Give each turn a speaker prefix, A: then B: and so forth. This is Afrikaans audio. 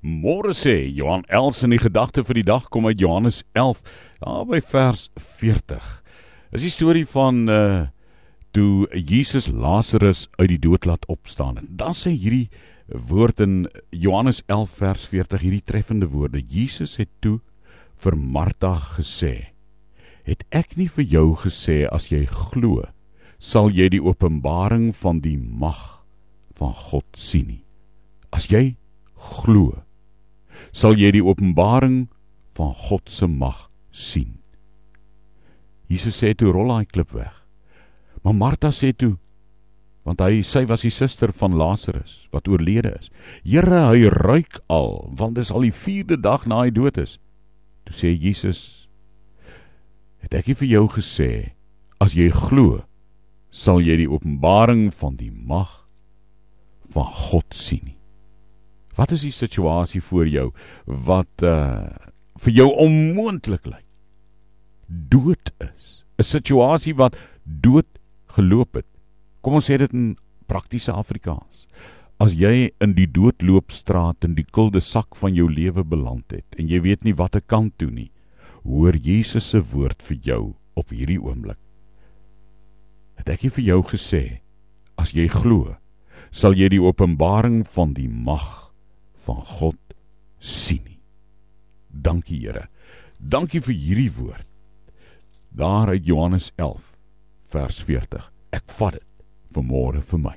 A: Môre sê Johan Els in die gedagte vir die dag kom uit Johannes 11 daar by vers 40. Is die storie van uh toe Jesus Lazarus uit die dood laat opstaan. Dan sê hierdie woord in Johannes 11 vers 40 hierdie treffende woorde. Jesus het toe vir Martha gesê: "Het ek nie vir jou gesê as jy glo, sal jy die openbaring van die mag van God sien nie. As jy glo, sal jy die openbaring van God se mag sien. Jesus sê toe rol hy klip weg. Maar Martha sê toe want hy sy was die suster van Lazarus wat oorlede is. Here, hy ruik al want dis al die 4de dag na hy dood is. Toe sê Jesus het ek vir jou gesê as jy glo sal jy die openbaring van die mag van God sien. Wat is die situasie voor jou wat uh vir jou onmoontlik lyk? Dood is. 'n Situasie wat dood geloop het. Kom ons sê dit in praktiese Afrikaans. As jy in die doodloopstraat in die kulde sak van jou lewe beland het en jy weet nie watter kant toe nie, hoor Jesus se woord vir jou op hierdie oomblik. Het ek vir jou gesê, as jy glo, sal jy die openbaring van die mag van God sien nie. Dankie Here. Dankie vir hierdie woord. Daar uit Johannes 11 vers 40. Ek vat dit vir môre vir my.